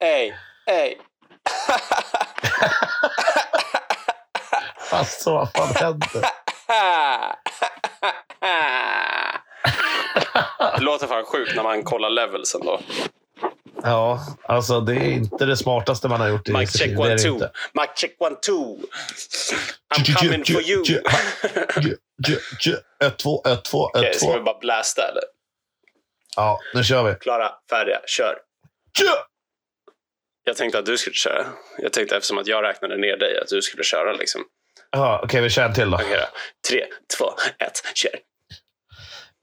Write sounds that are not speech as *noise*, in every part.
ey, ey. *laughs* Alltså, vad fan händer? Det låter fan sjukt när man kollar levels ändå. Ja, alltså det är inte det smartaste man har gjort i liv. check one two. Mic check one two. I'm coming for you. Ett, två, ett, två, ett, ska vi två. bara blasta eller? Ja, nu kör vi. Klara, färdiga, kör. Jag tänkte att du skulle köra. Jag tänkte eftersom att jag räknade ner dig att du skulle köra liksom. Ja, Okej, vi kör en till då. Okej då. Tre, två, ett, kör.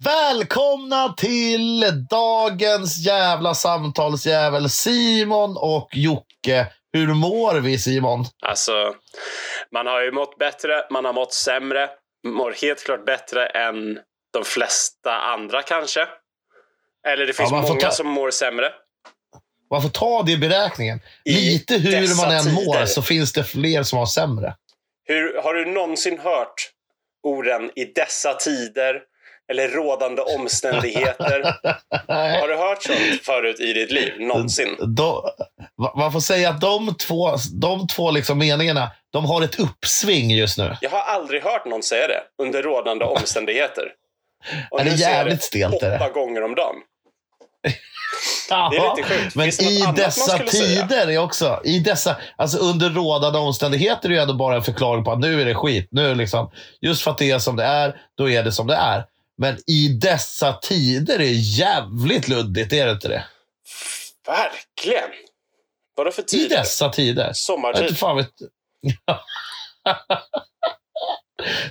Välkomna till dagens jävla samtalsjävel Simon och Jocke. Hur mår vi Simon? Alltså, man har ju mått bättre, man har mått sämre. Mår helt klart bättre än de flesta andra kanske. Eller det finns får många ta- som mår sämre. Man får ta det i beräkningen. I Lite hur man än mår så finns det fler som har sämre. Hur, har du någonsin hört orden i dessa tider eller rådande omständigheter? *laughs* Har du hört sånt förut i ditt liv? Någonsin? Då, man får säga att de två, de två liksom meningarna, de har ett uppsving just nu. Jag har aldrig hört någon säga det under rådande omständigheter. *laughs* Och Är det jävligt stelt, åtta gånger om dagen. Det är lite sjukt. Men det i dessa tider är också, i dessa, alltså under rådande omständigheter är ju ändå bara en förklaring på att nu är det skit. Nu det liksom, just för att det är som det är, då är det som det är. Men i dessa tider är jävligt luddigt, är det inte det? Verkligen. Vadå för I tider? dessa tider. Jag vet Sommartid. fan vet... *laughs*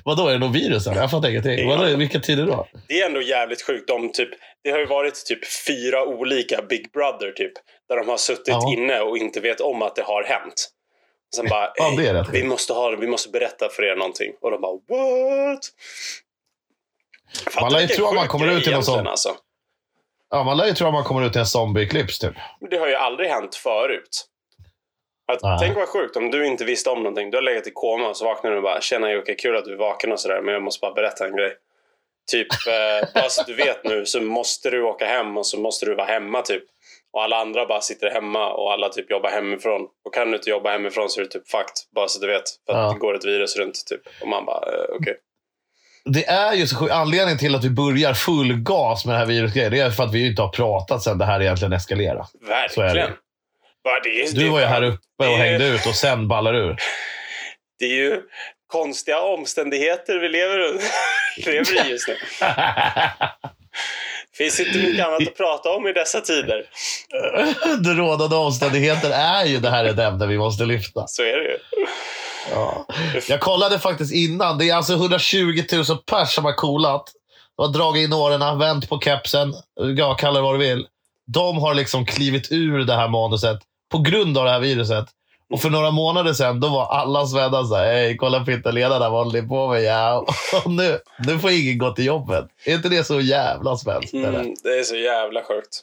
Vadå, är det något virus eller? Jag fattar ingenting. Ingen Vadå, vilka tider då? Det är ändå jävligt sjukt. De typ, det har ju varit typ fyra olika Big Brother typ. Där de har suttit Ja. inne och inte vet om att det har hänt. Sen bara, Ja, "Ey, det är rätt vi måste ha det, vi måste berätta för er någonting. Och de bara, what? Fattar Man lär ju tro att man kommer ut i någon sån- Alltså. Ja, man lär ju tro att man kommer ut i en zombie-clips typ. Det har ju aldrig hänt förut. Att, tänk vad sjukt om du inte visste om någonting. Du har legat i koma och så vaknar du och bara “Tjena Jocke, kul att du är vaken och sådär men jag måste bara berätta en grej”. Typ, eh, bara så att du vet nu så måste du åka hem och så måste du vara hemma typ. Och alla andra bara sitter hemma och alla typ jobbar hemifrån. Och kan du inte jobba hemifrån så är det typ fucked. Bara så att du vet. För att Ja. det går ett virus runt typ. Och man bara, eh, okej. Det är ju så. Anledningen till att vi börjar full gas med det här virusgrejen, det är för att vi inte har pratat sen det här egentligen eskalerade. Det. Verkligen. Det, är- det Du var ju här uppe och hängde ut och sen ballar ur. Det är ju konstiga omständigheter vi lever, under, *laughs* lever i just nu. *laughs* finns inte mycket annat att prata om i dessa tider. *laughs* Det rådande omständigheter är ju det här ett ämne vi måste lyfta. Så är det ju. Ja. Jag kollade faktiskt innan. Det är alltså 120 000 pers som har coolat. De har dragit in åren, vänt på kepsen, ja, kalla det vad du vill. De har liksom klivit ur det här manuset på grund av det här viruset. Och för några månader sedan då var alla svennar så här, hej kolla på italienarna, vad håller ni på med? Ja. *laughs* Och nu, nu får ingen gå till jobbet. Är inte det så jävla svenskt? Mm, det är så jävla sjukt.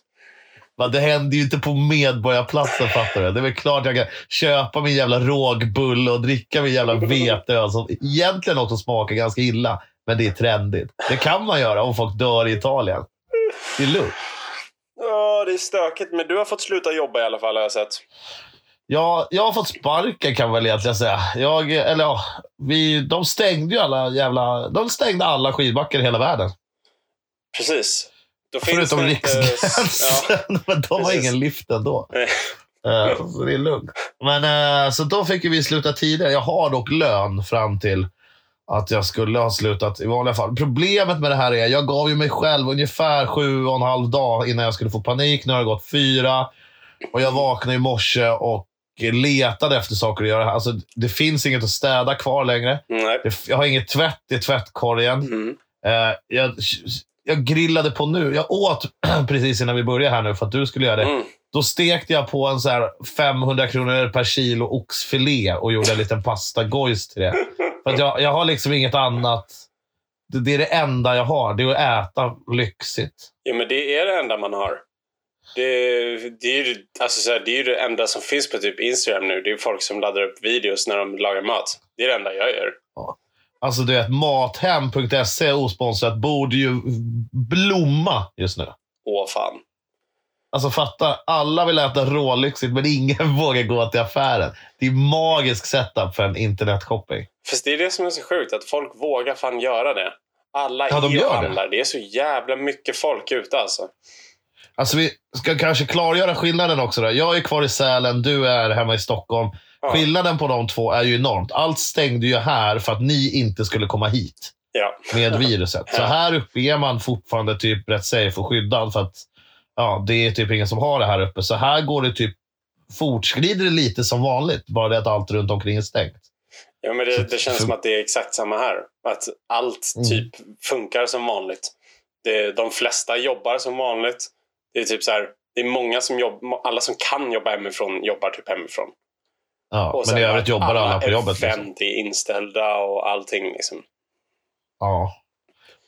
Men det händer ju inte på Medborgarplatsen, fattar du? Det är väl klart jag kan köpa min jävla rågbulle och dricka min jävla veteöl som egentligen också smakar ganska illa. Men det är trendigt. Det kan man göra om folk dör i Italien. Det är lugnt. Ja, det är stökigt. Men du har fått sluta jobba i alla fall har jag sett. Ja, jag har fått sparken kan man väl egentligen säga. Jag, eller ja, vi, de stängde ju alla jävla... De stängde alla skidbackar i hela världen. Precis. Förutom det Riksgränsen. Ja, Men de har ingen lift ändå. Nej. Eh, så det är lugnt. Men, eh, så då fick vi sluta tidigare. Jag har dock lön fram till att jag skulle ha slutat i vanliga fall. Problemet med det här är jag gav ju mig själv ungefär sju och en halv dag innan jag skulle få panik. Nu har det gått fyra. Och jag vaknade i morse och letade efter saker att göra. Alltså, det finns inget att städa kvar längre. Nej. Jag har inget tvätt i tvättkorgen. Mm. Eh, jag, jag grillade på nu. Jag åt *clears throat* precis innan vi började här nu för att du skulle göra det. Mm. Då stekte jag på en så här 500 kronor per kilo oxfilé och gjorde en liten pastagojs till det. För jag, jag har liksom inget annat. Det, det är det enda jag har. Det är att äta lyxigt. Ja, men det är det enda man har. Det, det, är ju, alltså, så här, det är det enda som finns på typ Instagram nu. Det är folk som laddar upp videos när de lagar mat. Det är det enda jag gör. Alltså du vet, mathem.se osponsrat borde ju blomma just nu. Åh fan. Alltså fatta, alla vill äta rålyxigt men ingen *laughs* vågar gå till affären. Det är magisk setup för en internetshopping. Fast det är det som är så sjukt, att folk vågar fan göra det. Alla Ja, de gör det. e-handlar. Det. är så jävla mycket folk ute alltså. Alltså vi ska kanske klargöra skillnaden också. Då. Jag är kvar i Sälen, du är hemma i Stockholm. Ja. Skillnaden på de två är ju enormt. Allt stängde ju här för att ni inte skulle komma hit Ja. med *laughs* viruset. Så här uppe är man fortfarande typ rätt safe och skyddad för att ja, det är typ ingen som har det här uppe. Så här går det typ fortskrider det lite som vanligt. Bara det att allt runt omkring är stängt. Ja, men det, det känns som att det är exakt samma här. Att allt Mm. typ funkar som vanligt. Det, de flesta jobbar som vanligt. Det är typ så här, det är många som jobbar, alla som kan jobba hemifrån jobbar typ hemifrån. Ja, Och men i övrigt jobbar alla på jobbet. event Liksom. är inställda och allting. Liksom. Ja.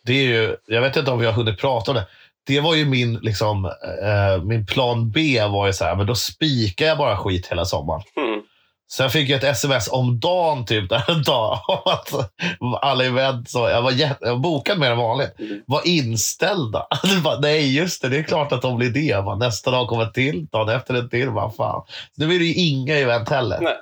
Det är ju, jag vet inte om vi har hunnit prata om det. Det var ju min, liksom, eh, min plan B. var ju så här, men då spikar jag bara skit hela sommaren. Mm. Sen fick jag ett sms om dagen typ, där en dag om att alla event, så, jag, var jätte, jag var bokad mer än vanligt, Mm. var inställda. *laughs* Bara, nej, just det. Det är klart att de blir det. Bara, nästa dag kommer till, dagen efter ett till. Bara, fan. Nu är det ju inga event heller. Nej.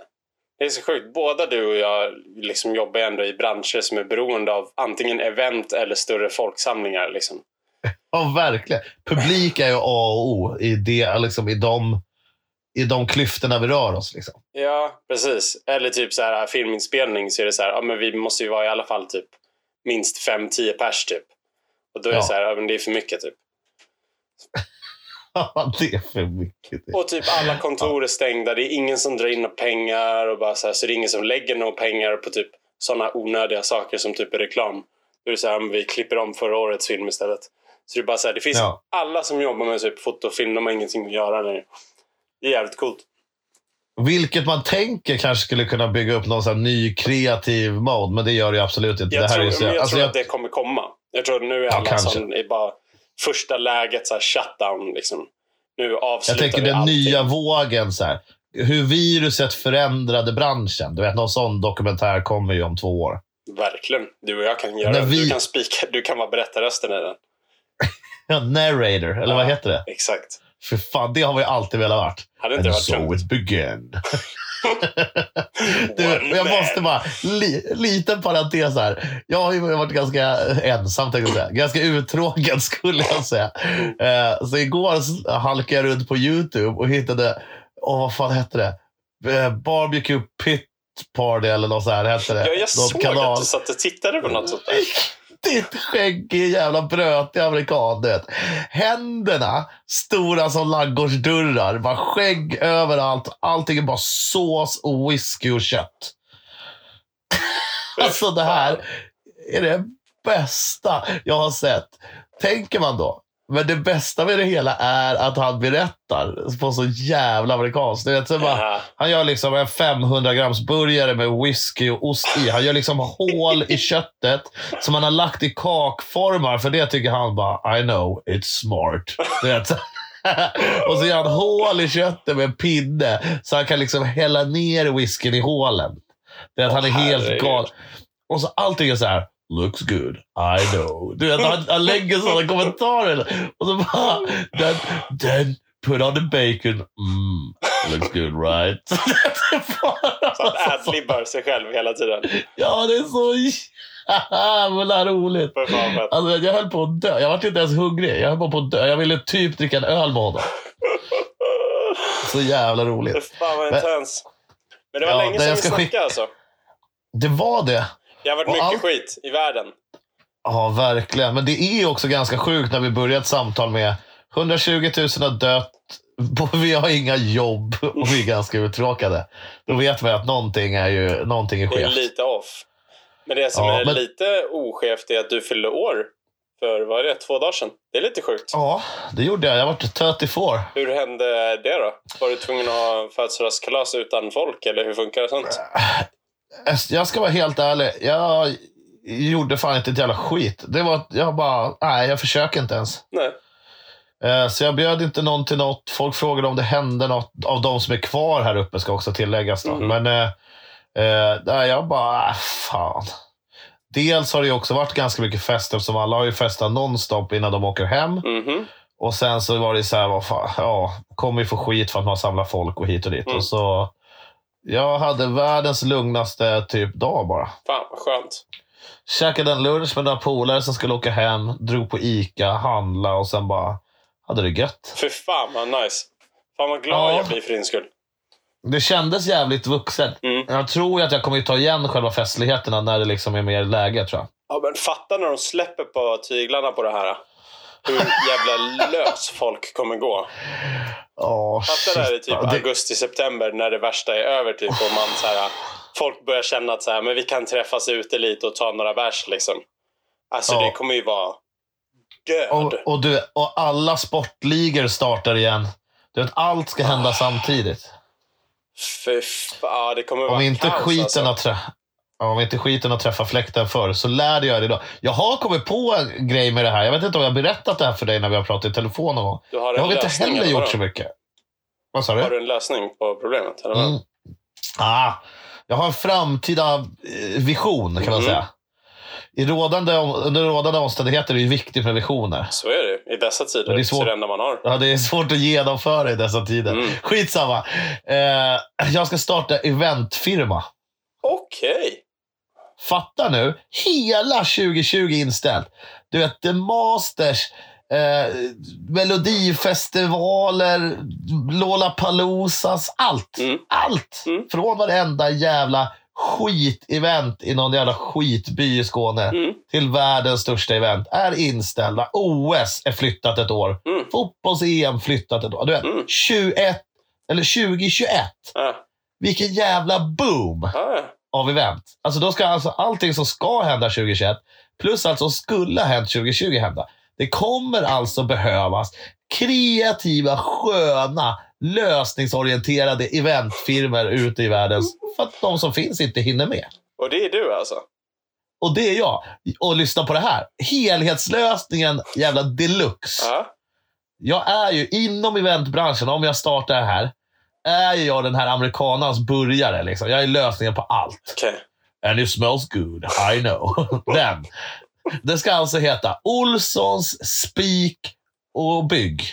Det är så sjukt. Båda du och jag liksom jobbar ändå i branscher som är beroende av antingen event eller större folksamlingar. Liksom. *laughs* Ja, verkligen. Publik är ju A och O i, det, liksom, i, de, i de klyftorna vi rör oss. Liksom. Ja, precis. Eller typ så här filminspelning så är det så här, ja men vi måste ju vara i alla fall typ minst 5-10 pers typ. Och då är Ja. det så här, ja men det är för mycket typ. *laughs* det är för mycket. Det. Och typ alla *laughs* kontor är stängda, det är ingen som drar in några pengar och bara så här, så det är ingen som lägger några pengar på typ sådana onödiga saker som typ reklam. Då är det så här, vi klipper om förra årets film istället. Så det är bara så här, det finns Ja. alla som jobbar med typ foto och film, de har ingenting att göra längre. Det är jävligt coolt. Vilket man tänker kanske skulle kunna bygga upp någon sån här ny kreativ mode, men det gör det ju absolut inte. Jag det här tror, är så, jag alltså, tror jag, att det kommer komma. Jag tror att nu är Ja, alla kanske. som är bara första läget så här shutdown liksom. Nu jag avslutar tänker vi den allting. nya vågen. Så här, hur viruset förändrade branschen. Du vet, någon sån dokumentär kommer ju om två år. Verkligen. Du och jag kan göra vi- Du kan spika, du kan vara berättarrösten i den. *laughs* Ja, narrator, eller Ja. vad heter det? Exakt. För fan, det har vi alltid velat varit. Hade inte And varit so dumt? it began. Du, jag man. måste bara, li, liten parentes här. Jag har ju varit ganska ensam, jag säga. Ganska uttråkad skulle jag säga. Eh, så igår halkade jag runt på YouTube och hittade, åh vad fan hette det? Eh, Barbecue Pit Party eller något så här hette det. Ja, jag Något såg att du satt och tittade på något sånt där. *laughs* Riktigt skäggig jävla brötig amerikan. du vet. Händerna stora som ladugårdsdörrar. Bara skägg överallt. Allting är bara sås och whisky och kött. alltså det här är det bästa jag har sett. Tänker man då. Men det bästa med det hela är att han berättar på så jävla amerikanskt. Du vet, så bara, Ja. han gör liksom en 500 grams burgare med whisky och ost i. Han gör liksom hål i *laughs* köttet som han har lagt i kakformar. För det tycker han bara, I know, it's smart. Du vet. *laughs* och så gör han hål i köttet med en pinne så han kan liksom hälla ner whiskyn i hålen. Det är att han är helt galen. Och så allting är så här. Looks good, I know. Du vet, han, han lägger sådana kommentarer. Och så bara, then, then put on the bacon. Mm, looks good right? *laughs* Så han adlibbar sig själv hela tiden. ja, det är så jävla roligt. Alltså, jag höll på att dö. Jag var inte ens hungrig. Jag höll på att dö. Jag ville typ dricka en öl med honom. Så jävla roligt. Fan vad intens. Men det var Ja, länge sedan vi snackade skicka- alltså. Det var det. Det har varit Och mycket allt- skit i världen. Ja, verkligen. Men det är också ganska sjukt när vi börjar ett samtal med 120 000 har dött. *laughs* Vi har inga jobb och vi är ganska uttråkade. Då vet man att någonting är, ju, någonting är Det är skevt. lite off. Men det som Ja, är men- lite oskevt är att du fyllde år för, vad är det, två dagar sedan? Det är lite sjukt. Ja, det gjorde jag. Jag var 34. Hur hände det då? Var du tvungen att ha födelsedagskalas utan folk eller hur funkar det sånt? Jag ska vara helt ärlig. Jag gjorde fan inte ett jävla skit. Det var, jag bara, nej, jag försöker inte ens. Nej. Eh, Så jag bjöd inte någon till något. Folk frågade om det hände något av de som är kvar här uppe, ska också tilläggas. Mhm. Men eh, eh, jag bara, äh, fan. Dels har det ju också varit ganska mycket fester, som alla har ju festat nonstop innan de åker hem. Mhm. Och sen så var det så här, vad fan, ja, kommer vi få skit för att man samlar folk och hit och dit. Mm. Och så, jag hade världens lugnaste typ dag bara. Fan vad skönt. Käkade en lunch med några polare som skulle åka hem, drog på Ica, handla och sen bara hade det gött. Fy fan vad nice. Fan vad glad Ja. jag blir för din skull. Det kändes jävligt vuxet. Mm. Jag tror att jag kommer ta igen själva festligheterna när det liksom är mer läge tror jag. Ja, men fatta när de släpper på tyglarna på det här. Hur jävla lös folk kommer gå. Oh, Fatta det här i typ augusti-september när det värsta är över. Typ, och man, så här, folk börjar känna att så här, men vi kan träffas ute lite och ta några bärs. Liksom. Alltså Ja. det kommer ju vara död. och, och, du, och alla sportligor startar igen. Du vet, allt ska hända Ah. samtidigt. Fy fan, ja, det kommer vara Om inte, kaos, skiten alltså. har om inte skiten har träffat fläkten förr så lär göra det idag. Jag har kommit på en grej med det här. Jag vet inte om jag har berättat det här för dig när vi har pratat i telefon någon gång. Du har Jag har inte heller eller gjort så mycket. Vad sa du? Har du en lösning på problemet? Eller? Mm. Ah, jag har en framtida eh, vision kan man Mhm. säga. I rådande, under rådande omständigheter är det viktigt med visioner. Så är det I dessa tider. Men det är Det är svårt. det man har. Ja, det är svårt att genomföra i dessa tider. Mm. Skitsamma. Eh, jag ska starta eventfirma. Okej. Fatta nu, hela 2020 inställt. Du vet, The Masters, eh, Melodifestivaler, Lollapaloozas, allt. Mm. Allt! Mm. Från varenda jävla skitevent i någon jävla skitby i Skåne Mm. till världens största event är inställda. OS är flyttat ett år. Mm. Fotbolls-EM flyttat ett år. Du vet, Mm. 21, eller 2021. Ja. Vilken jävla boom! Ja. Av event. Alltså då ska alltså allting som ska hända 2021 plus allt som skulle ha hänt 2020 hända. Det kommer alltså behövas kreativa, sköna, lösningsorienterade eventfirmor ute i världen för att de som finns inte hinner med. Och det är du alltså? Och det är jag. Och lyssna på det här. Helhetslösningen jävla deluxe. Ja. Jag är ju inom eventbranschen, om jag startar här, är ju jag den här amerikanans burgare. Liksom. Jag är lösningen på allt. Okej. And it smells good, I know. *laughs* Den. Det ska alltså heta Olssons Spik och Bygg.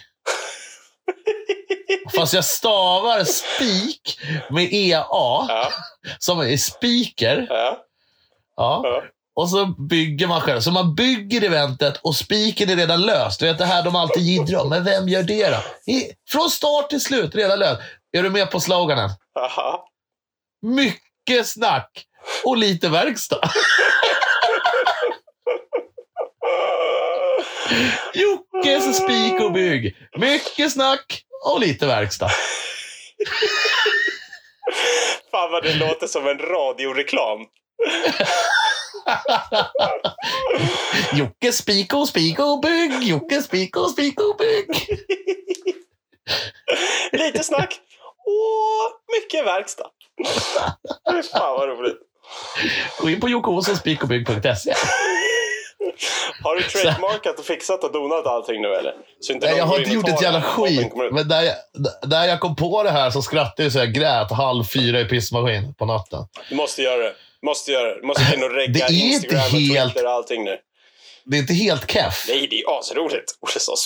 Fast jag stavar spik med EA, Ja. som är speaker. Ja. Ja. Ja. Och så bygger man själv. Så man bygger eventet och spiken är redan löst. Du vet det här de alltid jiddrar om. Men vem gör det då? I, från start till slut, redan löst. Är du med på sloganen? Aha. Mycket snack och lite verkstad. Jockes spik och bygg. Mycket snack och lite verkstad. Fan vad det låter som en radioreklam. Jockes spik och spik och bygg. Jockes spik och spik och bygg. Lite snack och mycket verkstad. Fy *laughs* fan vad roligt. Gå in på jockosonspikochbygg.se. Har du trademarkat och fixat och donat allting nu eller? Så inte Nej, jag har inte gjort ett jävla skit. Men där jag, där jag kom på det här så skrattade jag så jag grät halv fyra i pissmaskin på natten. Du måste göra det. Måste göra det. Du måste in och regga är inte Instagram och helt- Twitter och allting nu. Det är inte helt keff. Nej, det är asroligt.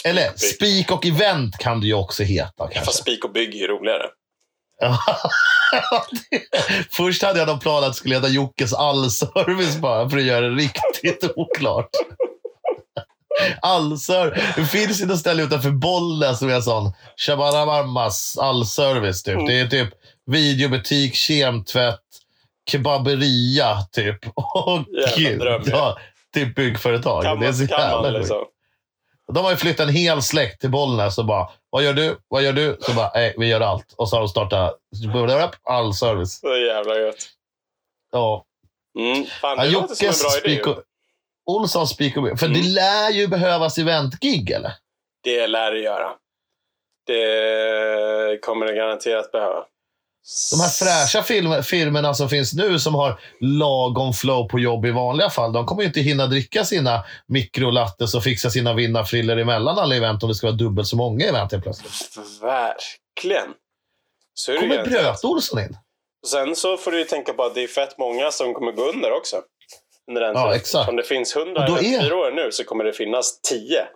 Eller spik och event kan det ju också heta kanske. Fast spik och bygg är ju roligare. *laughs* Först hade jag någon plan att skulle heta Jockes allservice bara för att göra det riktigt oklart. Allservice. Det finns ju något ställe utanför Bollnäs som är sån Shabaramarmas allservice. Typ. Mm. Det är typ videobutik, kemtvätt, kebaberia typ. Och Jävla dröm, ja. typ byggföretag. Kan det är man, så kan jävla man liksom. De har ju flyttat en hel släkt till Bollnäs och bara, vad gör du? Vad gör du? Så bara, nej, vi gör allt. Och så har de startat all service. Så jävla gött. Ja. Mm. Fan, ja det låter som en bra idé. spik och... För Mm. det lär ju behövas eventgig, eller? Det lär det göra. Det kommer det garanterat behöva. De här fräscha film, firmerna som finns nu som har lagom flow på jobb i vanliga fall, de kommer ju inte hinna dricka sina mikrolattes och fixa sina vinnarfriller emellan alla event om det ska vara dubbelt så många event helt plötsligt. Verkligen. Så är Kommer. Bröt-Olsson in? Sen så får du ju tänka på att det är fett många som kommer gå under också. Under den Ja, exakt. Om det finns 100 Och då är- eventbyråer nu så kommer det finnas 10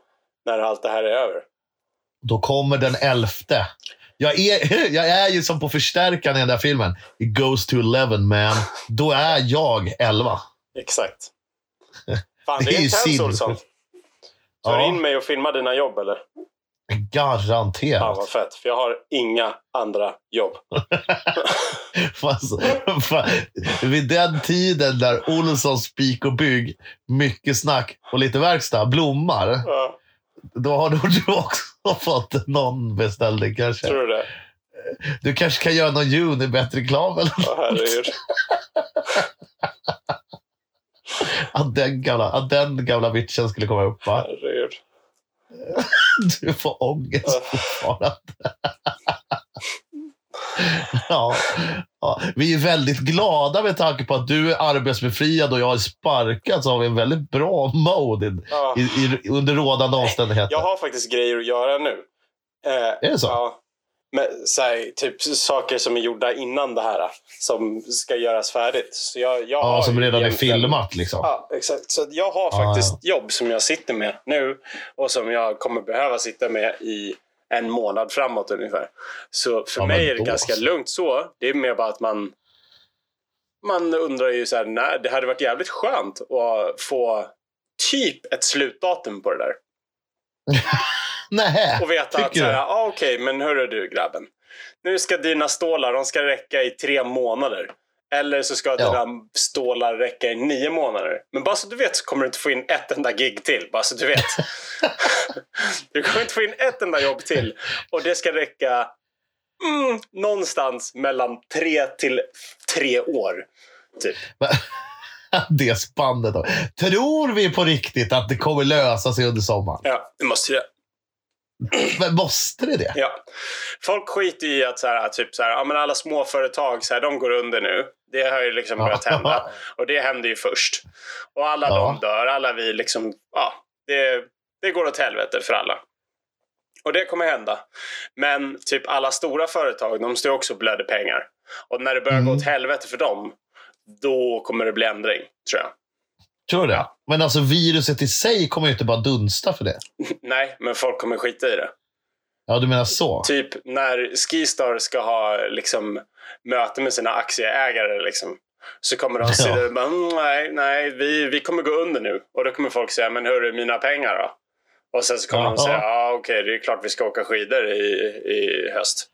när allt det här är över. Då kommer den elfte. Jag är, *laughs* jag är ju som på förstärkaren i den där filmen. It goes to eleven man. Då är jag elva. Exakt. *laughs* Fan, Det det är är ju intens. Olsson. Tar du Ja. in mig och filmar dina jobb eller? Fan Garanterat. vad fett, för jag har inga andra jobb. *laughs* Fast, fan, vid den tiden där Olsson spik och bygg, mycket snack och lite verkstad blommar. Ja, Då har du också *laughs* fått någon beställning kanske. tror du det? Du kanske kan göra någon Unibet-reklam eller Ja, herregud. att den gamla, att den gamla bitchen skulle komma upp. Va? herregud. *laughs* Du får ångest fortfarande. *laughs* ja, ja. Vi är väldigt glada med tanke på att du är arbetsbefriad och jag är sparkad så har vi en väldigt bra mode Ja. i, i, under rådande omständigheter. Jag har faktiskt grejer att göra nu. Eh, Är det så? Ja. Men, så här, typ saker som är gjorda innan det här. Som ska göras färdigt. Så jag, jag ja, som redan är filmat liksom. Ja, exakt. Så jag har Ja, faktiskt jobb som jag sitter med nu och som jag kommer behöva sitta med i en månad framåt ungefär. Så för Ja, mig är det då ganska lugnt så. Det är mer bara att man man undrar ju så här, nej, det hade varit jävligt skönt att få typ ett slutdatum på det där. *laughs* Nej, Och veta att så här, ah, okej, men hörru du grabben. Nu ska dina stålar, de ska räcka i tre månader. Eller så ska Ja. dina stålar räcka i nio månader. Men bara så du vet så kommer du inte få in ett enda gig till. Bara så du vet. *laughs* du kommer inte få in ett enda jobb till. Och det ska räcka mm, någonstans mellan tre till tre år. Typ. *laughs* det spannet. Tror vi på riktigt att det kommer lösa sig under sommaren? Ja, det måste jag. Men måste det det? Ja. Folk skiter i att så här, typ så här, ja, men alla småföretag så här, de går under nu. Det har ju liksom börjat *laughs* hända. Och det hände ju först. Och alla Ja. de dör. Alla vi liksom, ja, det, det går åt helvete för alla. Och det kommer hända. Men typ alla stora företag, de står också och blöder pengar. Och när det börjar gå Mm. åt helvete för dem, då kommer det bli ändring, tror jag. Tror du det? Men alltså viruset i sig kommer ju inte bara dunsta för det. *laughs* Nej, men folk kommer skita i det. Ja, du menar så? Typ när Skistar ska ha liksom, möte med sina aktieägare liksom, så kommer de Ja. säga ja. nej, nej vi, vi kommer gå under nu. Och då kommer folk säga men hörru, mina pengar då? Och sen så kommer Ja. de säga ja okej, det är klart vi ska åka skidor i, i höst.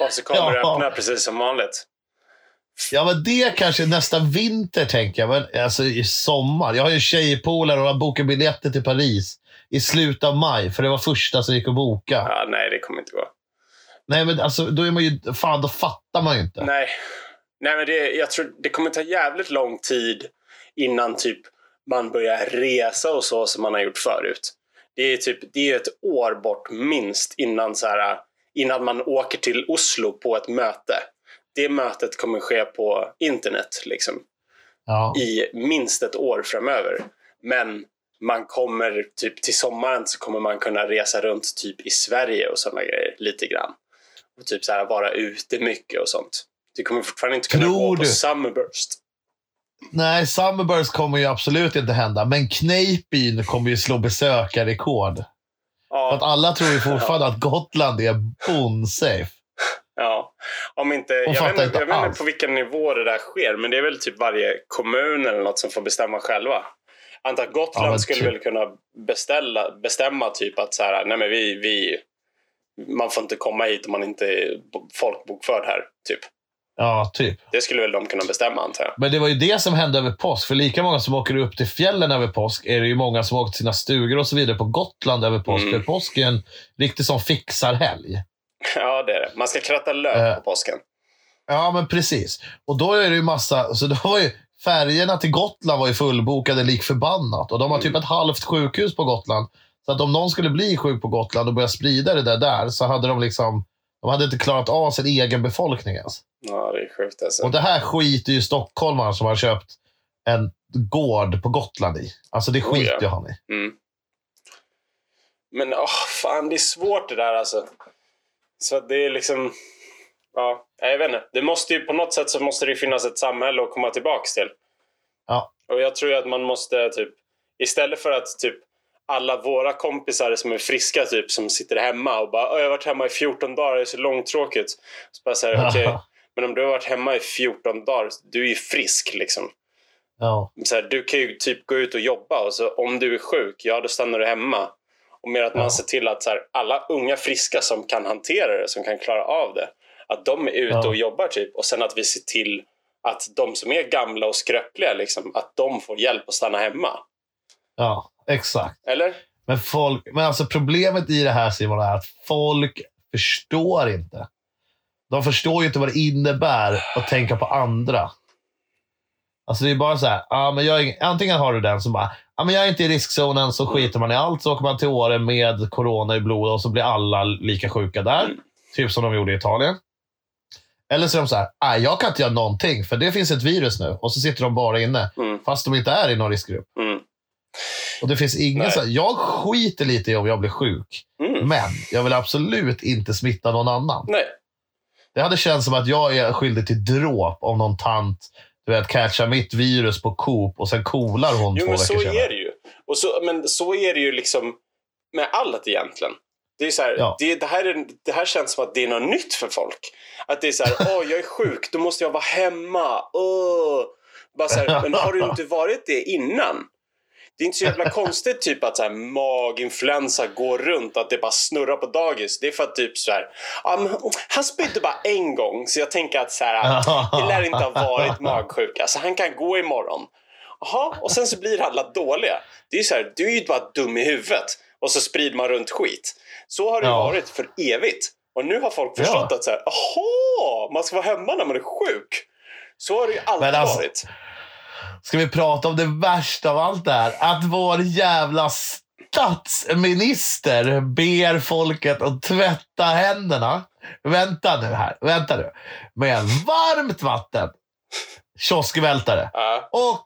Och så kommer *laughs* det Ja. öppna precis som vanligt. Ja, men det kanske nästa vinter tänker jag. Men alltså i sommar. Jag har ju tjejpolare och har bokat biljetter till Paris i slutet av maj. För det var första som gick att boka. Ja, nej, det kommer inte gå. Nej, men alltså då är man ju... Fan, då fattar man ju inte. Nej, nej men det, jag tror det kommer ta jävligt lång tid innan typ man börjar resa och så som man har gjort förut. Det är typ det är ett år bort minst innan, så här, innan man åker till Oslo på ett möte. Det mötet kommer ske på internet liksom, Ja. i minst ett år framöver. Men man kommer typ till sommaren så kommer man kunna resa runt typ i Sverige och sådana grejer lite grann. Och typ så här vara ute mycket och sånt. Du kommer fortfarande inte kunna Tror gå på du? Summerburst. Nej, Summerburst kommer ju absolut inte hända. Men Kneippbyn kommer ju slå besökarrekord. För att Ja, alla tror ju *laughs* fortfarande att Gotland är bonsafe. ja. Om inte, jag vet, inte, inte jag vet inte på vilken nivå det där sker, men det är väl typ varje kommun eller något som får bestämma själva. Antar att Gotland Ja, skulle typ. väl kunna beställa, bestämma typ att så här, nej men vi, vi, man får inte komma hit om man inte är folkbokförd här. Typ. Ja, typ. Det skulle väl de kunna bestämma antar jag. Men det var ju det som hände över påsk. För lika många som åker upp till fjällen över påsk är det ju många som åker till sina stugor och så vidare på Gotland över påsk. Mm. För påsk är en riktig sån fixarhelg. Ja, det är det. Man ska kratta löv Eh. på påsken. Ja, men precis. Och då är det ju massa... Så då var ju, färgerna till Gotland var ju fullbokade lik förbannat. Och de har typ Mm. ett halvt sjukhus på Gotland. Så att om någon skulle bli sjuk på Gotland och börja sprida det där, där så hade de liksom... De hade inte klarat av sin egen befolkning ens. Ja, det är sjukt alltså. Och det här skiter ju stockholmare som har köpt en gård på Gotland i. Alltså det Oh, skiter ja. ju han i. Mm. Men åh, fan, det är svårt det där alltså. Så det är liksom... Ja, jag vet inte. Det måste ju, på något sätt så måste det finnas ett samhälle att komma tillbaks till. Ja. Och jag tror att man måste typ... Istället för att typ alla våra kompisar som är friska typ som sitter hemma och bara "Åh, jag har varit hemma i 14 dagar, det är så långtråkigt. Så bara så här, okej, men om du har varit hemma i 14 dagar, du är ju frisk liksom. ja. Så här, du kan ju typ gå ut och jobba och så om du är sjuk, ja då stannar du hemma. Och mer att man ser till att så här, alla unga friska som kan hantera det, som kan klara av det, att de är ute och jobbar typ. Och sen att vi ser till att de som är gamla och skröpliga, liksom, att de får hjälp att stanna hemma. ja, exakt. Eller? Men, folk, men alltså problemet i det här Simon är att folk förstår inte. De förstår ju inte vad det innebär att tänka på andra. Alltså det är bara så här, ja, men jag är, ing- antingen har du den som bara, ja, men jag är inte i riskzonen, så skiter man i allt. Så åker man till Åre med corona i blodet och så blir alla lika sjuka där. Mm. Typ som de gjorde i Italien. Eller så är de så här, nej jag kan inte göra någonting för det finns ett virus nu. Och så sitter de bara inne. Mm. Fast de inte är i någon riskgrupp. Mm. Och det finns ingen så här, jag skiter lite i om jag blir sjuk. Mm. Men jag vill absolut inte smitta någon annan. Nej. Det hade känts som att jag är skyldig till dråp om någon tant du vet, catchar mitt virus på Coop och sen coolar hon Jo, två men så senare. är det ju. Och så, men så är det ju liksom med allt egentligen. Det, är så här, Ja. det, det, här är, det här känns som att det är något nytt för folk. Att det är så här, åh jag är sjuk, då måste jag vara hemma. Åh. Bara så här, *laughs* men har du inte varit det innan? Det är inte så jävla konstigt typ att så här, maginfluensa går runt, att det bara snurrar på dagis. Det är för att typ så här, men han spydde bara en gång så jag tänker att så här, det lär inte ha varit magsjuka, så han kan gå imorgon. Jaha, och sen så blir alla dåliga. Det är så här, du är ju bara dum i huvudet och så sprider man runt skit. Så har det Ja. varit för evigt. Och nu har folk förstått Ja. att så här, jaha, man ska vara hemma när man är sjuk. Så har det ju alltid alltså- varit. Ska vi prata om det värsta av allt det här? Att vår jävla statsminister ber folket att tvätta händerna. Vänta nu här, vänta nu. Med varmt vatten, kioskvältare och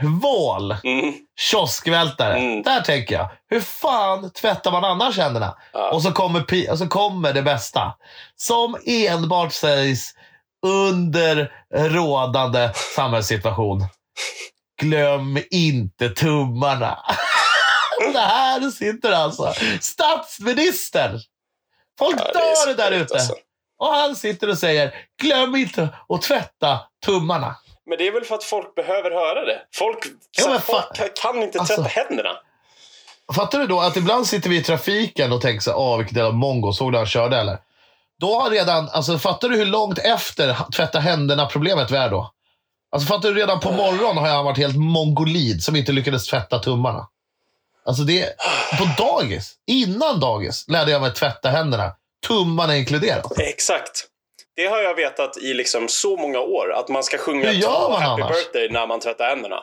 tvål, Mm, kioskvältare. Mm. Där tänker jag, hur fan tvättar man annars händerna? ja. Och så kommer, och så kommer det bästa. Som enbart sägs under rådande samhällssituation. Glöm inte tummarna. *laughs* det här sitter alltså statsministern. Folk Ja, det dör där ute. alltså. Och han sitter och säger, glöm inte att tvätta tummarna. Men det är väl för att folk behöver höra det. Folk, Ja, folk kan inte Alltså- tvätta händerna. Fattar du då att ibland sitter vi i trafiken och tänker så här, åh vilket jävla mongo, såg du han körde eller? Då har redan, alltså fattar du hur långt efter tvätta händerna problemet vi är då? Alltså fattar du redan på morgonen har jag varit helt mongolid som inte lyckades tvätta tummarna. Alltså det, på dagis, innan dagis lärde jag mig tvätta händerna. Tummarna inkluderat. Exakt. Det har jag vetat i liksom så många år. Att man ska sjunga Hur gör två man happy annars? birthday när man tvättar händerna.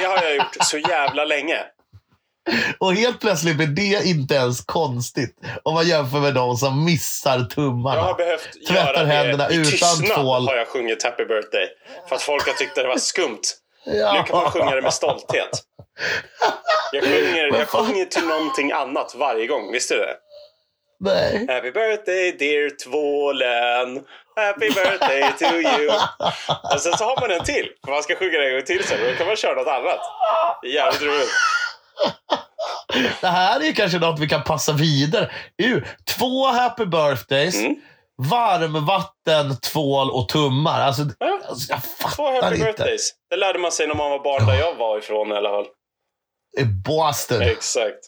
det har jag gjort så jävla länge. Och helt plötsligt blir det inte ens konstigt om man jämför med de som missar tummarna. Jag har behövt Tvättar göra det händerna i utan tystnad tvål. har jag sjungit happy birthday. För att folk har tyckt att det var skumt. Ja. Nu kan man sjunga det med stolthet. Jag sjunger, jag sjunger till någonting annat varje gång. Visste du det? Nej. Happy birthday dear tvålen. Happy birthday to you. Och sen så har man en till. För man ska sjunga det en gång till sen. Då kan man köra något annat. Det jävligt roligt. *laughs* Det här är kanske något vi kan passa vidare. Uh, två happy birthdays, Mm. varmvatten, tvål och tummar. Alltså, Ja. alltså, jag Två fattar happy inte. birthdays. Det lärde man sig när man var barn där jag var ifrån i alla fall. I Boston. Exakt.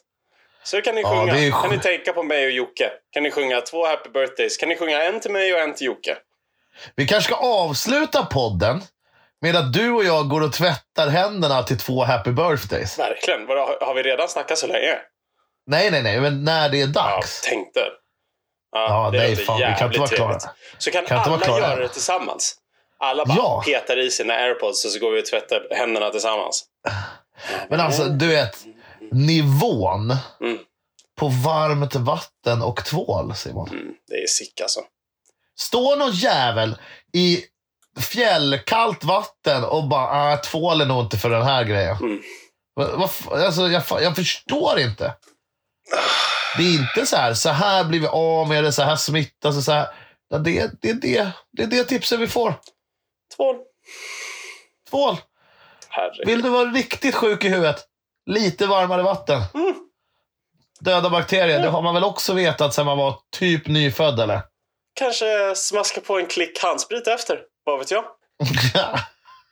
Så kan ni Ja, sjunga. är Kan ni tänka på mig och Jocke? Kan ni sjunga två happy birthdays? Kan ni sjunga en till mig och en till Jocke? Vi kanske ska avsluta podden med att du och jag går och tvättar händerna till två happy birthdays. Verkligen. Har- vi redan snackat så länge? Nej, nej, nej, men när det är Ja, dags. tänkte. Ja, det nej, fan, vi kan inte vara klara. Så kan, Kan alla göra det tillsammans. Alla bara Ja. petar i sina airpods och så går vi och tvättar händerna tillsammans. Men alltså, du vet, nivån Mm. på varmt vatten och tvål, Simon. Mm, det är sick alltså. Står någon jävel i fjällkallt vatten och bara, ah, tvål är nog inte för den här grejen. Mm. Alltså, jag, jag förstår inte. Det är inte så här, så här blir vi av med det, så här smittas så här. Ja, Det, det, det, det är det tipset vi får. Tvål. Tvål. Herregud. Vill du vara riktigt sjuk i huvudet? Lite varmare vatten. Mm. Döda bakterier, det har man väl också vetat sedan man var typ nyfödd eller? Kanske smaska på en klick handsprit efter. Vad vet jag? *laughs*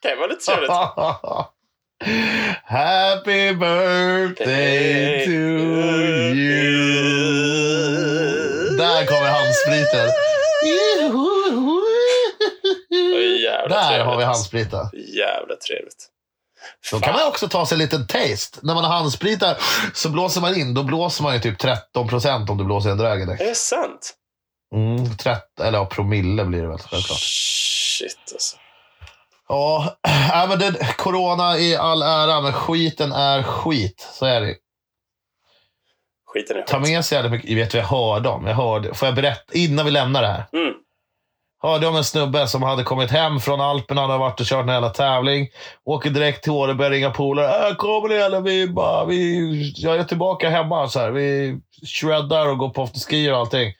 Det vara lite trevligt. *laughs* Happy birthday to you. Där kommer handspriten. Där har vi handspriten. Jävla trevligt. Då kan man också ta sig en liten taste. När man har handspritar så blåser man in. Då blåser man ju typ 13 procent om du blåser en Dragondeck. Är det sant? Mm, 30, eller ja, promille blir det väl självklart. Shit alltså. Ja, *clears throat* äh, men det, corona i all ära, men skiten är skit. Så är det. Skiten är Ta skit. med sig jävligt mycket. Vet vad jag hörde om? Jag hörde, får jag berätta innan vi lämnar det här? Mm. Hörde om en snubbe som hade kommit hem från Alperna, hade varit och kört en jävla tävling. Åker direkt till Åre, börjar ringa polare. Äh, kommer ni eller? Vi bara, vi, jag är tillbaka hemma. Så här. Vi shreddar och går på afterski och allting.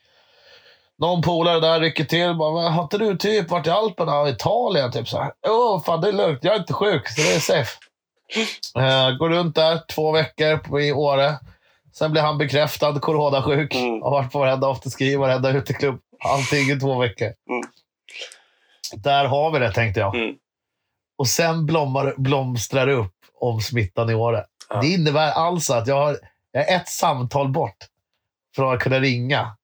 Någon polare där rycker till. Bara, "Men har inte du typ varit i Alperna? Italien? Typ så här. Åh, fan det är lugnt. Jag är inte sjuk, så det är safe. *laughs* Eh, går runt där två veckor på, i Åre. Sen blir han bekräftad coronasjuk. Mm. Har varit på varenda afterski, varenda uteklubb. Allting i två veckor. Mm. Där har vi det, tänkte jag. Mm. Och sen blommar, blomstrar det upp om smittan i Åre. Ja. Det innebär alltså att jag har, jag är ett samtal bort från att kunna ringa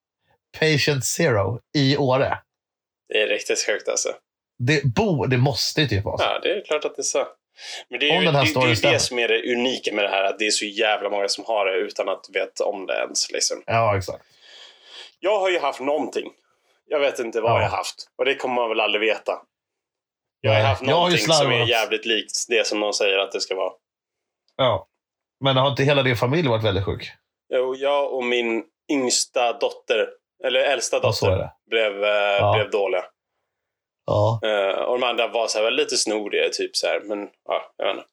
patient zero i Åre. Det är riktigt högt alltså. Det, bo, det måste ju typ vara så. Ja, det är klart att det är så. Men det är ju det, det, är det som är det unika med det här. Att det är så jävla många som har det utan att veta om det ens. Liksom. Ja, exakt. Jag har ju haft någonting. Jag vet inte vad Ja. jag har haft. Och det kommer man väl aldrig veta. Jag har haft jag har någonting som är jävligt likt det som någon säger att det ska vara. Ja. Men har inte hela din familj varit väldigt sjuk? Jo, jag och min yngsta dotter, eller äldsta Ja, så är dotter, det. blev, eh, Ja. blev dåliga. Ja. Eh, och de andra var så här, lite snoriga, typ så här. Men ja, jag vet inte.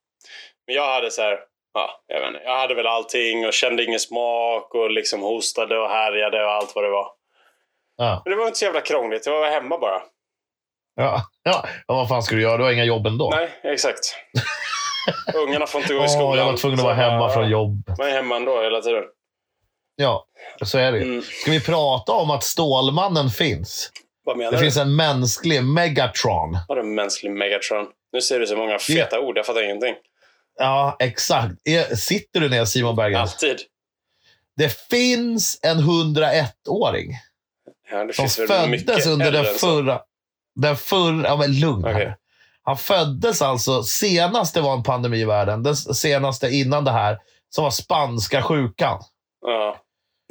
Men jag hade så här, ja, jag vet inte. Jag hade väl allting och kände ingen smak och liksom hostade och härjade och allt vad det var. Ja. Men det var inte så jävla krångligt. Jag var hemma bara. Ja. ja. ja, vad fan ska du göra? Du har inga jobb ändå. Nej, exakt. *laughs* Ungarna får inte gå i skolan. jag var tvungen att vara hemma från jobb. Man är hemma ändå hela tiden. Ja, så är det ju. Mm. Ska vi prata om att Stålmannen finns? Vad menar Det du? finns en mänsklig Megatron. Vadå mänsklig Megatron? Nu ser du så många feta ord. Jag fattar ingenting. Ja, exakt. Är- Sitter du ner Simon Berggren? Alltid. Det finns en 101-åring Ja, det som föddes under den förra... Den förra... Ja, men lugn här. Okej. Han föddes alltså, senast det var en pandemi i världen, den senaste innan det här, som var spanska sjukan. Ja.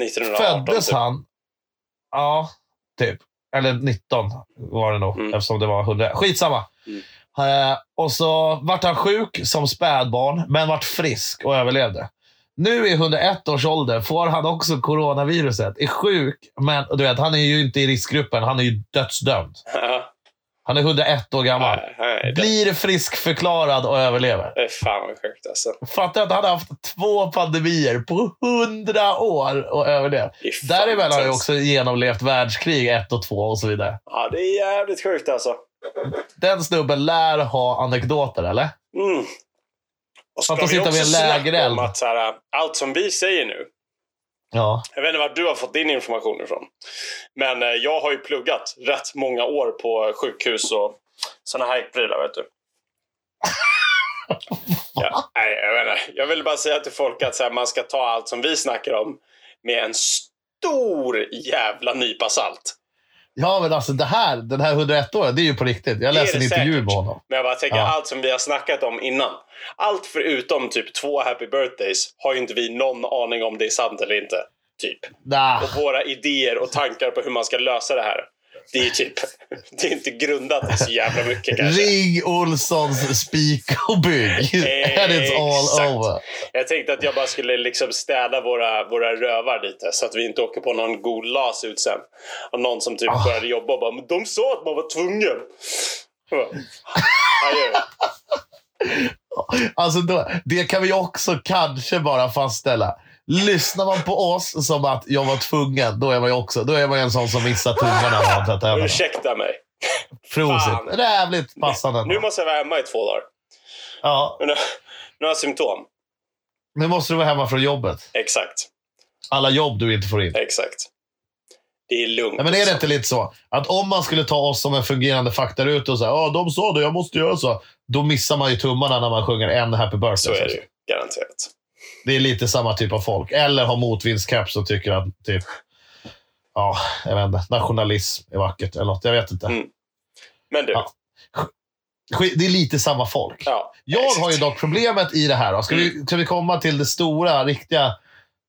1918. Föddes typ. han... Ja, typ. Eller 19 var det nog, Mm. eftersom det var 100. Skitsamma. Mm. Eh, och så vart han sjuk som spädbarn, men vart frisk och överlevde. Nu i 101 års ålder får han också coronaviruset. Är sjuk, men du vet, han är ju inte i riskgruppen. Han är ju dödsdömd. Ja. Han är 101 år gammal. Nej, nej, det, Blir friskförklarad och överlever. det är fan vad sjukt alltså. Fattar att han har haft två pandemier på 100 år och överlevt. Däremellan har han också genomlevt världskrig 1 och 2 och så vidare. Ja, det är jävligt sjukt alltså. Den snubben lär ha anekdoter, eller? Mm. Och ska vi också vid en lägereld. allt som vi säger nu. Ja. Jag vet inte var du har fått din information ifrån. Men eh, jag har ju pluggat rätt många år på sjukhus och sådana här prylar, vet du. ja, nej, jag, vet inte. jag vill bara säga till folk att så här, man ska ta allt som vi snackar om med en stor jävla nypa salt. Ja, men alltså det här, den här 101 åren det är ju på riktigt. Jag läste en intervju säkert. med honom. Men jag bara tänker, Ja. allt som vi har snackat om innan. Allt förutom typ två happy birthdays har ju inte vi någon aning om det är sant eller inte. Typ. Nah. Och våra idéer och tankar på hur man ska lösa det här. Det är typ, *laughs* det är inte grundat i så jävla mycket kanske. Ring Olssons spik och bygg. And it's all Exakt. over. Jag tänkte att jag bara skulle liksom städa våra, våra rövar lite så att vi inte åker på någon god las ut sen. Och någon som typ Ah. började jobba och bara “men de sa att man var tvungen”. Alltså då, det kan vi också kanske bara fastställa. Lyssnar man på oss som att jag var tvungen, då är man ju också då är man ju en sån som missar tummarna tvättar händerna. Ursäkta mig. Prosit. fan. Jävligt passande. Nu måste jag vara hemma i två dagar. Ja, nu, har jag symptom. Nu måste du vara hemma från jobbet. Exakt. Alla jobb du inte får in. Exakt. Det är lugnt. Nej, men är det inte lite så? Att om man skulle ta oss som en fungerande faktaruta och säga ja, de sa det, jag måste göra så. Då missar man ju tummarna när man sjunger en happy birthday. Så är det ju. Garanterat. Det är lite samma typ av folk. Eller har motvindscaps och tycker att typ, ja, jag vet inte, nationalism är vackert eller något. Jag vet inte. Mm. Men du. Ja. Det är lite samma folk. Ja, Jag har ju dock problemet i det här. Då. Ska, vi, ska vi komma till det stora, riktiga...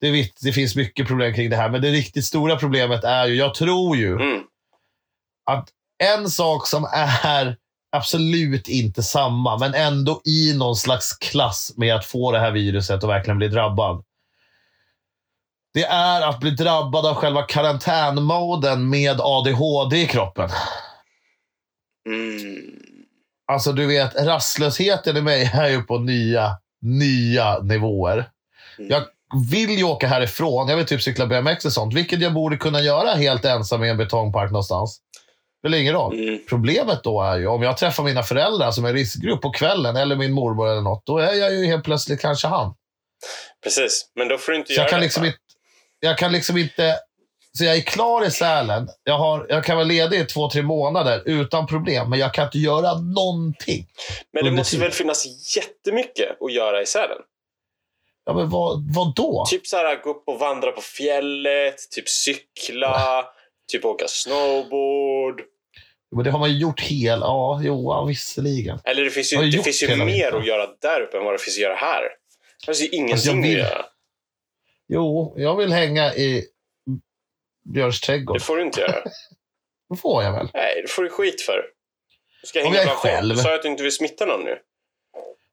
Det, vet, det finns mycket problem kring det här, men det riktigt stora problemet är ju, jag tror ju, Mm. att en sak som är absolut inte samma, men ändå i någon slags klass med att få det här viruset och verkligen bli drabbad. Det är att bli drabbad av själva karantänmoden med ADHD i kroppen. Mm. Alltså du vet, rastlösheten i mig är ju på nya, nya nivåer. Mm. Jag vill ju åka härifrån. Jag vill typ cykla BMX och sånt, vilket jag borde kunna göra helt ensam i en betongpark någonstans. Spelar ingen roll. Mm. Problemet då är ju om jag träffar mina föräldrar som är riskgrupp på kvällen, eller min mormor eller något, då är jag ju helt plötsligt kanske han. Precis, men då får du inte Så göra jag kan det. liksom inte... Jag kan liksom inte... Så jag är klar i Sälen. Jag, har, jag kan vara ledig i två, tre månader utan problem, men jag kan inte göra någonting. men det måste tiden. väl finnas jättemycket att göra i Sälen? Ja, men vad, vad då? Typ så här, gå upp och vandra på fjället, typ cykla, typ åka snowboard. Men det har man ju gjort hel... Ja, jo, ja, visserligen. Eller det finns ju, det finns ju hela mer att göra där uppe än vad det finns att göra här. Det finns ju Alltså, ingenting jag vill- att göra. Jo, jag vill hänga i Björns trädgård. Det får du inte göra. *laughs* Det får jag väl? Nej, det får du skit för. Du ska hänga jag är själv. Sa att du inte vill smitta någon nu.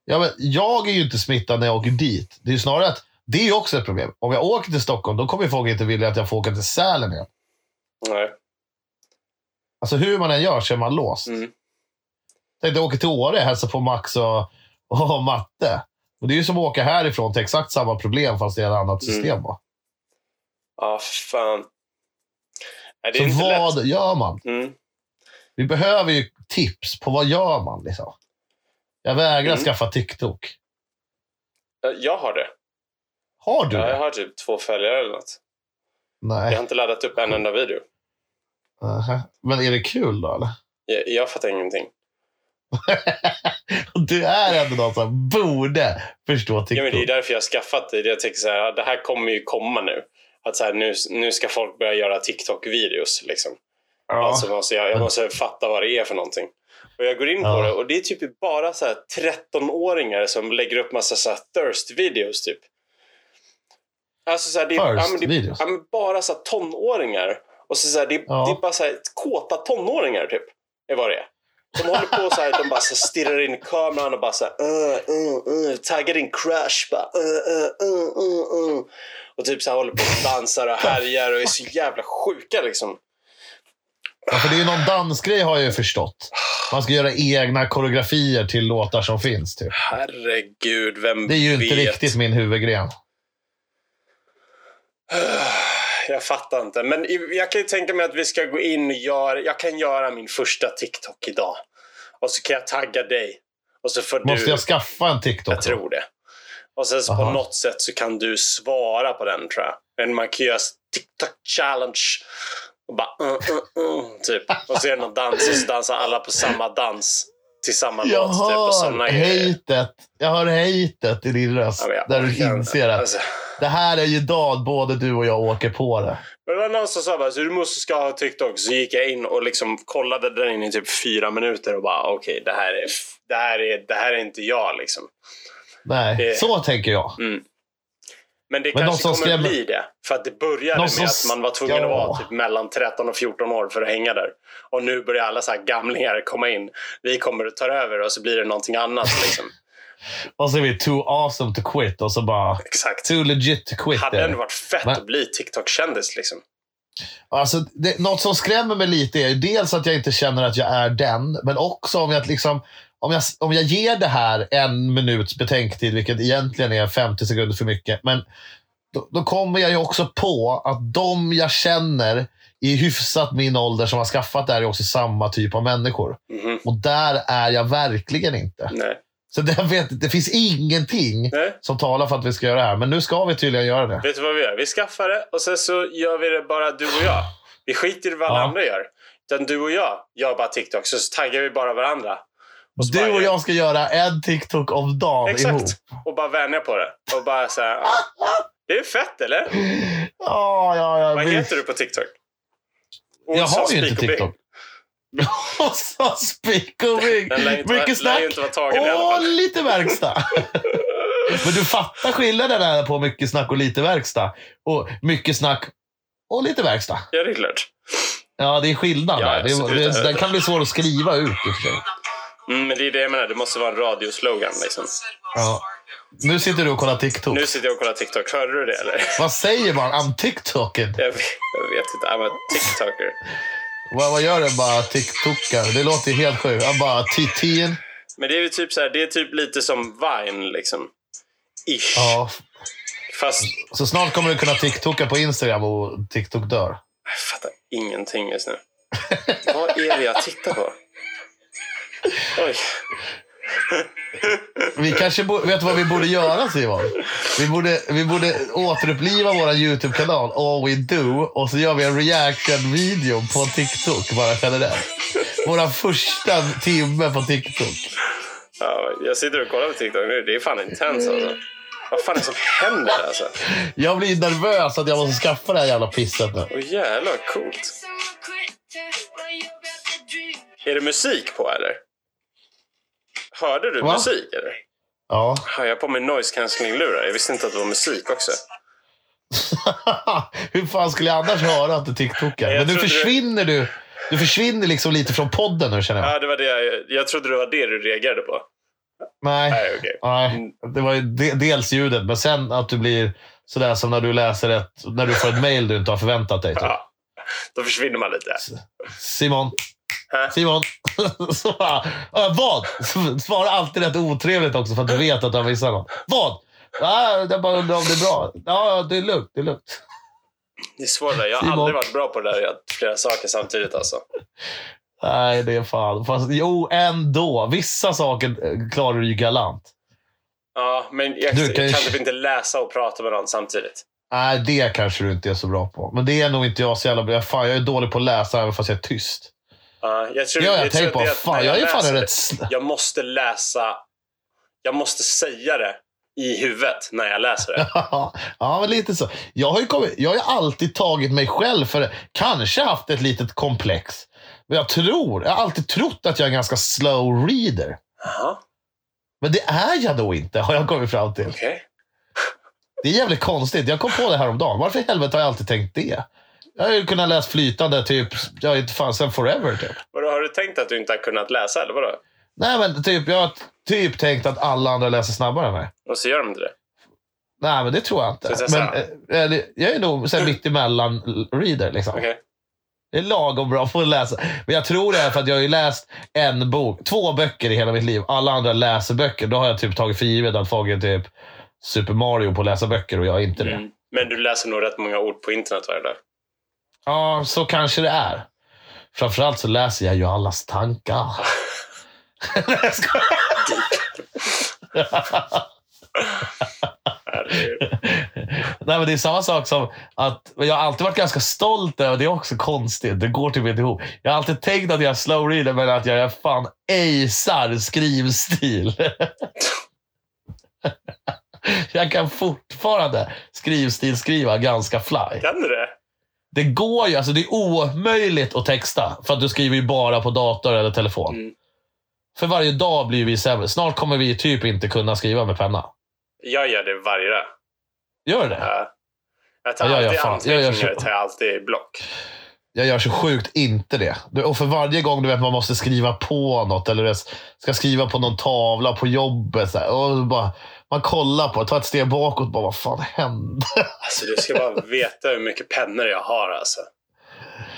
Ja, men jag är ju inte smittad när jag åker dit. Det är ju snarare att det är också ett problem. Om jag åker till Stockholm, då kommer folk inte vilja att jag får åka till Sälen igen. Nej. Alltså hur man än gör så är man låst. Mm. Tänk dig åka till Åre, hälsa på Max och, och Matte. Och det är ju som att åka härifrån till exakt samma problem fast det är ett annat Mm. system. Va? Ja, fan. Nej, det är Så inte vad lätt. gör man? Mm. Vi behöver ju tips på vad gör man. Liksom. Jag vägrar Mm. skaffa TikTok. Jag har det. Har du Ja, jag har typ två följare eller något. Jag Nej. har inte laddat upp en enda video. Nähä. Men är det kul då eller? Jag, jag fattar ingenting. *laughs* du är ändå någon som borde förstå TikTok. Ja, men det är därför jag har skaffat det. Jag tänker så här, det här kommer ju komma nu. Att så här, nu, nu ska folk börja göra TikTok-videos. Liksom. ja. Alltså måste jag, jag måste fatta vad det är för någonting. Och jag går in på Ja. det och det är typ bara så här 13-åringar som lägger upp massa så thirst-videos typ. Alltså så här, det, är, ja, det, ja, bara så tonåringar. Och så, så här, det, Ja. det är bara så här kåta tonåringar typ. Är vad det är. De håller på så här, de bara så stirrar in i kameran och bara så här, uh, uh, uh, taggar din crush bara. Och typ så här håller på och dansar och härjar och är så jävla sjuka liksom. Ja, för det är ju någon dansgrej har jag ju förstått. Man ska göra egna koreografier till låtar som finns. Typ. Herregud, vem Det är ju vet? inte riktigt min huvudgren. *sighs* Jag fattar inte. Men jag kan ju tänka mig att vi ska gå in och göra... Jag kan göra min första TikTok idag. Och så kan jag tagga dig. Och så får Måste du... jag skaffa en TikTok? Jag tror det. Och sen så på något sätt så kan du svara på den tror jag. Men man kan göra TikTok challenge. Och bara uh, uh, uh, typ. Och så är det någon dans och så dansar alla på samma dans. Till samma Jag låt. Typ, och hör hatet. Jag hör hatet i din röst. Ja, jag där du inser att Alltså. det här är ju dag både du och jag åker på det. Men det var någon som sa bara, så du måste ska ha TikTok. Så gick jag in och liksom kollade den in i typ fyra minuter och bara okej, det, här är, det, här är, det här är inte jag liksom. Nej, Det- så tänker jag. Mm. Men det Men de kanske som kommer skrämmer- bli det. För att det började De med att man var tvungen Ja. att vara typ mellan 13 och 14 år för att hänga där. Och nu börjar alla så här gamlingar komma in. Vi kommer att ta över och så blir det någonting annat liksom. *laughs* Och så är vi too awesome to quit och så bara Exakt. too legit to quit. Hade ändå varit fett Men- att bli TikTok-kändis liksom. Alltså, det, något som skrämmer mig lite är dels att jag inte känner att jag är den, men också om jag, liksom, om jag, om jag ger det här en minuts betänketid, vilket egentligen är 50 sekunder för mycket, men då, då kommer jag ju också på att de jag känner i hyfsat min ålder som har skaffat det här är också samma typ av människor. Mhm. Och där är jag verkligen inte. Nej. Så det, vet, det finns ingenting Nej. som talar för att vi ska göra det här. Men nu ska vi tydligen göra det. Vet du vad vi gör? Vi skaffar det och sen så gör vi det bara du och jag. Vi skiter i vad alla Ja. andra gör. Utan du och jag gör bara TikTok, så taggar vi bara varandra. Och Du bara- och jag ska göra en TikTok om dagen Exakt. ihop. Och bara vänja på det. Och bara så här. Det är fett eller? Ja, ja, ja. Vad heter du på TikTok? Jag Olsson har ju inte. TikTok. Så *laughs* speak och inte, Mycket snack och lite verkstad. *laughs* Men du fattar skillnaden där på mycket snack och lite verkstad. Och mycket snack och lite verkstad. Ja, det är klart. Ja, det är skillnad Ja, där. Det, det, den kan bli svår att skriva ut Mm, men det är det jag menar. Det måste vara en radioslogan liksom. Ja. Nu sitter du och kollar TikTok. Nu sitter jag och kollar TikTok. Hörde du det eller? Vad säger man? I'm TikToken. Jag vet, jag vet inte. I'm a TikToker. Vad, vad gör den bara TikTokar? Det låter helt sjukt. Han bara TT'n. Men det är typ så här, det är typ lite som Vine liksom. Ish. Ja. Fast Så snart kommer du kunna TikToka på Instagram och TikTok dör. jag fattar ingenting just nu. Vad är det jag tittar på? Oj. Vi kanske bo- vet vad vi borde göra Simon? Vi borde, vi borde återuppliva vår YouTube-kanal All We Do och så gör vi en reaction-video på TikTok bara generellt. Våra första timme på TikTok. Ja, jag sitter och kollar på TikTok nu. Det är fan intens alltså. Vad fan är det som händer alltså? Jag blir nervös att jag måste skaffa det här jävla pisset nu. Åh jävlar, coolt. Är det musik på eller? Hörde du Va? musik eller? Ja. Har jag på mig noise cancelling-lurar? Jag visste inte att det var musik också. *laughs* Hur fan skulle jag annars höra att du TikTokar? Men nu försvinner du. Du försvinner liksom lite från podden nu känner jag. Ja, det var det jag, jag trodde det var det du reagerade på. Nej. Nej, okej. Nej, det var ju de, dels ljudet, men sen att du blir sådär som när du läser ett, när du får ett mail du inte har förväntat dig. Typ. Ja, då försvinner man lite. Simon. Simon. *laughs* Så bara, "Äh, vad? *laughs* Svara alltid rätt otrevligt också för att du vet att du har missat något. Vad? Ja, jag bara undrar om det är bra. Ja, det är lugnt. Det är lugnt. Det är svårt. Jag har Simon. aldrig varit bra på det där. Jag flera saker samtidigt alltså. Nej, det är fan. Fast, jo, ändå. Vissa saker eh, klarar du ju galant. Ja, men jag, Du jag kan kan, ju- typ inte läsa och prata med någon samtidigt. Nej, det kanske du inte är så bra på. Men det är nog inte jag så jävla bra. Fan, jag är dålig på att läsa även fast jag är tyst. Ja, jag tror, Det har jag jag tror tänkt på. att det är att Fan, när jag är fan rätt... Jag måste läsa... Jag måste säga det i huvudet när jag läser det. ja, *laughs* men lite så. Jag har ju kommit, jag har alltid tagit mig själv för det. Kanske haft ett litet komplex. Men jag tror, jag har alltid trott att jag är en ganska slow reader. Jaha, Men det är jag då inte, har jag kommit fram till. okej. Det är jävligt konstigt. Jag kom på det här om dagen. Varför i helvete har jag alltid tänkt det? Jag har ju kunnat läsa flytande typ, jag inte fan, sen forever typ. Vadå, Har du tänkt att du inte har kunnat läsa eller vadå? Nej men typ, jag har typ tänkt att alla andra läser snabbare än mig. Och så gör de inte det? Nej men det tror jag inte. Jag Men eller, jag är nog här mitt emellan reader liksom. Okej. Det är lagom bra för att läsa. Men jag tror det är för att jag har ju läst en bok, två böcker i hela mitt liv. Alla andra läser böcker. Då har jag typ tagit för givet att folk är typ Super Mario på att läsa böcker och jag är inte det. Mm. Men du läser nog rätt många ord på internet varje dag. Ja, så kanske det är. Framförallt så läser jag ju allas tankar. Nej, jag skojar. Nej, men det är samma sak som att jag har alltid varit ganska stolt över, det är också konstigt, det går typ inte ihop. Jag har alltid tänkt att jag är slow reader, men att jag är fan acear skrivstil. *laughs* jag kan fortfarande skrivstilskriva ganska fly. Kan du det? Det går ju, alltså det är omöjligt att texta, för att du skriver ju bara på dator eller telefon. Mm. För varje dag blir vi sämre. Snart kommer vi typ inte kunna skriva med penna. Jag gör det varje dag. Gör det? Ja. Jag tar Ja, jag gör alltid fan- jag anteckningar. så. tar jag alltid block. Jag gör så sjukt inte det. Du- Och för varje gång du vet man måste skriva på något eller du ska skriva på någon tavla på jobbet. Så här, och bara, man kollar på det, tar ett steg bakåt bara vad fan hände? Alltså, du ska bara veta hur mycket pennor jag har. Alltså.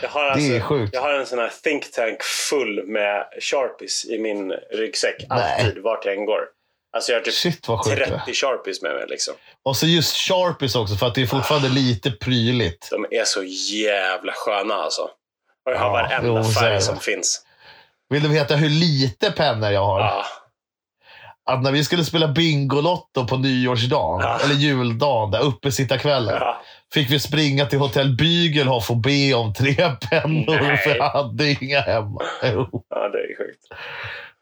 Jag, har alltså, Det är sjukt. jag har en sån här think tank full med sharpies i min ryggsäck. Nej. Alltid, vart jag än går. Alltså jag har typ Shit vad sjukt det är. 30 sharpies med mig. Liksom. Och så just sharpies också för att det är fortfarande lite prydligt. De är så jävla sköna alltså. Och jag har Ja, varenda jo, färg som finns. Vill du veta hur lite pennor jag har? Ja. Att när vi skulle spela Bingolotto på nyårsdagen, Ja. eller juldagen, där uppe sitta kvällen Ja. fick vi springa till hotell Bygelhof och be om tre pennor, Nej. för jag hade inga hemma. Jo. ja, det är sjukt.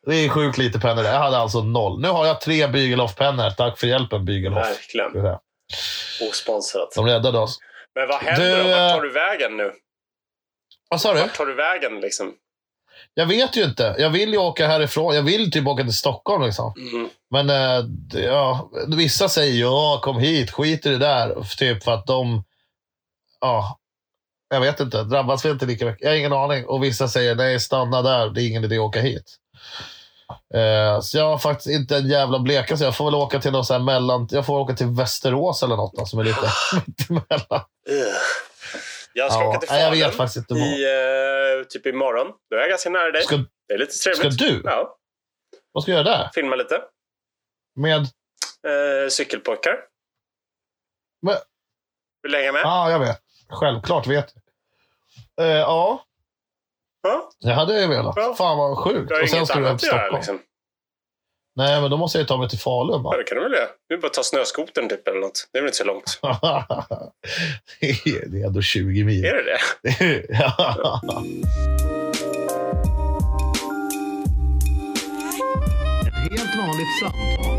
Det är sjukt lite pennor. Jag hade alltså noll. Nu har jag tre Bygelhof-pennor. Tack för hjälpen, Bygelhof. Verkligen. Osponsrat. De räddade oss. Men vad händer Du, då? Vart eh, tar du vägen nu? Vad sa du? Vart tar du vägen liksom? Jag vet ju inte. Jag vill ju åka härifrån. Jag vill typ åka till Stockholm. Liksom. Mm. Men eh, ja, vissa säger ja, kom hit, skit i det där. Typ för att de, ja, jag vet inte, drabbas vi inte lika mycket? Jag har ingen aning. Och vissa säger nej, stanna där, det är ingen idé att åka hit. Eh, så jag har faktiskt inte en jävla bleka, så jag får väl åka till någon så mellan, jag får åka till Västerås eller något då, som är lite *laughs* mittemellan. Jag ska Ja, åka till nej, jag Falun vet faktiskt inte vad. i, eh, typ imorgon. Då är jag ganska nära dig. Ska, Det är lite ska trevligt. du? Ja, Vad ska du göra där? filma lite. Med, Eh, cykelpojkar. Men- Vill du hänga med? ja, jag vet. Självklart vet jag. Eh, ja, Ja. det hade jag velat. Ja. Fan vad sjukt. Och sen ska du hem till Stockholm. liksom. Nej, men då måste jag ta mig till Falun. Ja, Va? det kan du väl göra. Du bara ta snöskotern typ eller något. Det är väl inte så långt? *laughs* det är ändå 20 mil. Är det det? *laughs* *laughs* ja. Ett helt vanligt samtal